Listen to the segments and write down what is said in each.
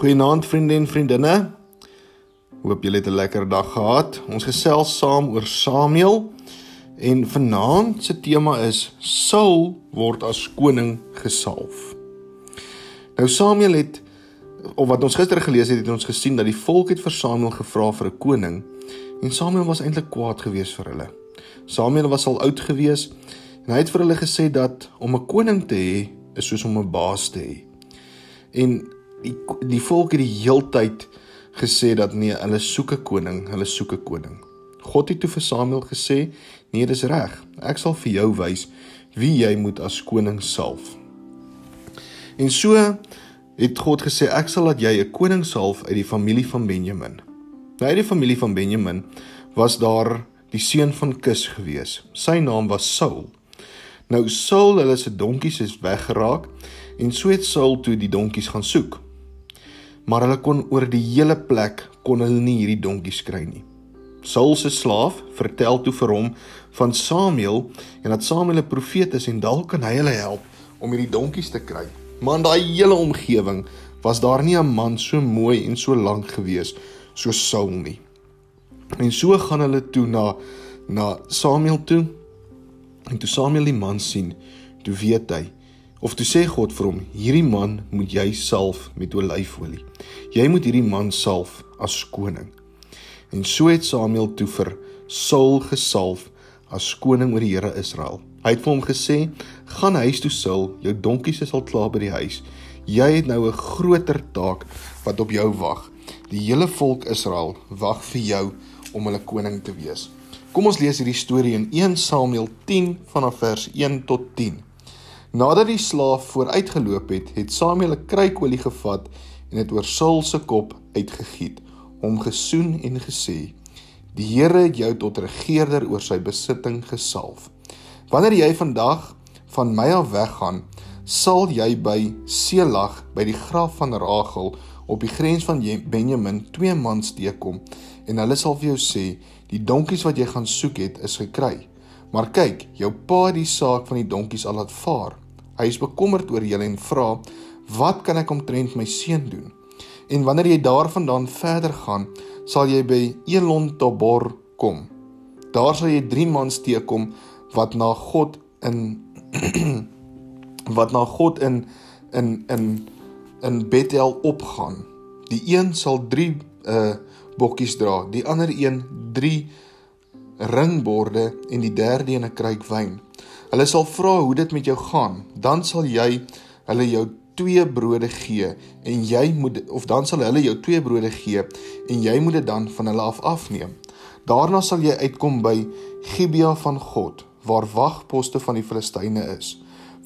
Goeienaand vriende en vriendinne. Hoop julle het 'n lekker dag gehad. Ons gesels saam oor Samuel en vanaand se tema is Saul word as koning gesalf. Nou Samuel het of wat ons gister gelees het, het ons gesien dat die volk het vir Samuel gevra vir 'n koning en Samuel was eintlik kwaad geweest vir hulle. Samuel was al oud geweest en hy het vir hulle gesê dat om 'n koning te hê is soos om 'n baas te hê. En die die volk het die heeltyd gesê dat nee, hulle soek 'n koning, hulle soek 'n koning. God het toe vir Samuel gesê, nee, dis reg. Ek sal vir jou wys wie jy moet as koning salf. En so het God gesê ek sal laat jy 'n koning salf uit die familie van Benjamin. Nou uit die familie van Benjamin was daar die seun van Kis gewees. Sy naam was Saul. Nou Saul, hulle se donkies is weggeraak en so het Saul toe die donkies gaan soek maar hulle kon oor die hele plek kon hulle nie hierdie donkies kry nie. Saul se slaaf vertel toe vir hom van Samuel en dat Samuel 'n profeet is en dalk kan hy hulle help om hierdie donkies te kry. Maar in daai hele omgewing was daar nie 'n man so mooi en so lank gewees so Saul nie. En so gaan hulle toe na na Samuel toe. En toe Samuel die man sien, toe weet hy Of toe sê God vir hom: "Hierdie man moet jy salf met olyfolie. Jy moet hierdie man salf as koning." En so het Samuel toe vir Saul gesalf as koning oor die Here Israel. Hy het vir hom gesê: "Gaan huis toe, Saul, jou donkies is al klaar by die huis. Jy het nou 'n groter taak wat op jou wag. Die hele volk Israel wag vir jou om hulle koning te wees." Kom ons lees hierdie storie in 1 Samuel 10 vanaf vers 1 tot 10. Nadat die slaaf vooruitgeloop het, het Samuel 'n kruik olie gevat en dit oor Saul se kop uitgegiet, hom gesoen en gesê: "Die Here het jou tot regerder oor sy besitting gesalf. Wanneer jy vandag van my af weggaan, sal jy by Selag by die graf van Rachel op die grens van Benjamin twee mans teekom en hulle sal vir jou sê: "Die donkies wat jy gaan soek het, is gekry." Maar kyk, jou pa het die saak van die donkies al laat vaar. Hy is bekommerd oor julle en vra: "Wat kan ek omtrent my seun doen?" En wanneer jy daarvandaan verder gaan, sal jy by Elon Tabor kom. Daar sal jy drie mans teekom wat na God in wat na God in in in in Bethel opgaan. Die een sal 3 uh bokkies dra, die ander een 3 ringborde en die derde een 'n kruik wyn. Hulle sal vra hoe dit met jou gaan. Dan sal jy hulle jou twee brode gee en jy moet of dan sal hulle jou twee brode gee en jy moet dit dan van hulle af afneem. Daarna sal jy uitkom by Gibea van God waar wagposte van die Filistyne is.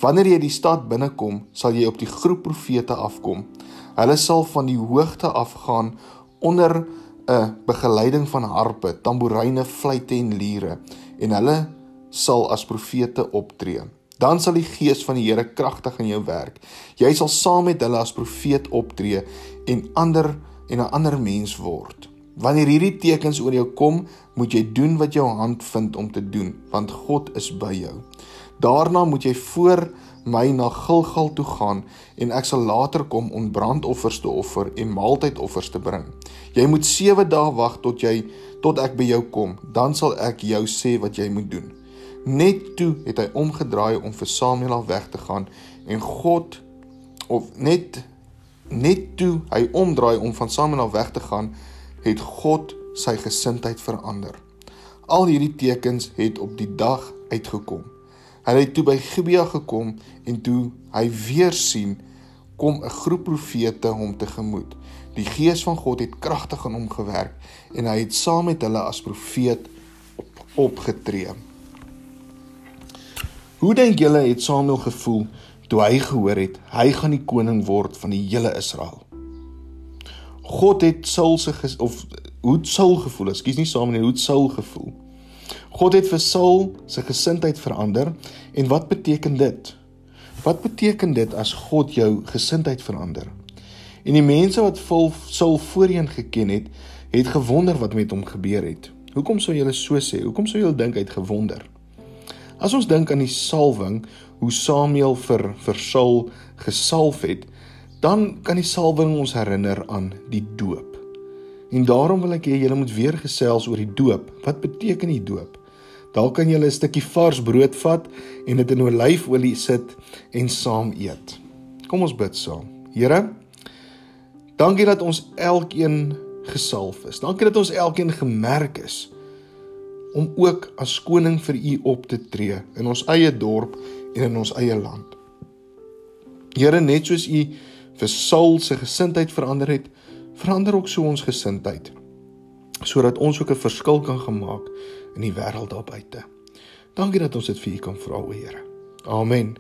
Wanneer jy die stad binnekom, sal jy op die groep profete afkom. Hulle sal van die hoogte afgaan onder 'n begeleiding van harpe, tamboeryne, fluitte en liere en hulle sal as profete optree. Dan sal die gees van die Here kragtig in jou werk. Jy sal saam met hulle as profeet optree en ander en 'n ander mens word. Wanneer hierdie tekens oor jou kom, moet jy doen wat jou hand vind om te doen, want God is by jou. Daarna moet jy voor my na Gilgal toe gaan en ek sal later kom om brandoffers te offer en maaltydoffers te bring. Jy moet 7 dae wag tot jy tot ek by jou kom, dan sal ek jou sê wat jy moet doen. Net toe het hy omgedraai om vir Samuel af weg te gaan en God of net net toe hy omdraai om van Samuel af weg te gaan, het God sy gesindheid verander. Al hierdie tekens het op die dag uitgekom. Hy het toe by Gibea gekom en toe hy weer sien kom 'n groep profete hom tegemoet. Die gees van God het kragtig in hom gewerk en hy het saam met hulle as profeet op, opgetree. Hoe dink julle het Samuel gevoel toe hy gehoor het hy gaan die koning word van die hele Israel? God het Saul se of hoe het Saul gevoel? Ekskuus nie Samuel nie, hoe het Saul gevoel? God het vir Saul se gesindheid verander en wat beteken dit? Wat beteken dit as God jou gesindheid verander? En die mense wat vol Saul voorheen geken het, het gewonder wat met hom gebeur het. Hoekom sou julle so sê? Hoekom sou julle dink hy het gewonder? As ons dink aan die salwing, hoe Samuel vir vir Saul gesalf het, dan kan die salwing ons herinner aan die doop. En daarom wil ek hê julle moet weer gesels oor die doop. Wat beteken die doop? Dalk kan jy 'n stukkie vars brood vat en dit in olyfolie sit en saam eet. Kom ons bid saam. Here, dankie dat ons elkeen gesalf is. Dankie dat ons elkeen gemerk is om ook as koning vir U op te tree in ons eie dorp en in ons eie land. Here, net soos U vir Saul se gesindheid verander het, verander ook so ons gesindheid sodat ons ook 'n verskil kan gemaak in die wêreld daar buite. Dankie dat ons dit vir U kan vra, o Here. Amen.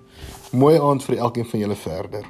Mooi aand vir elkeen van julle verder.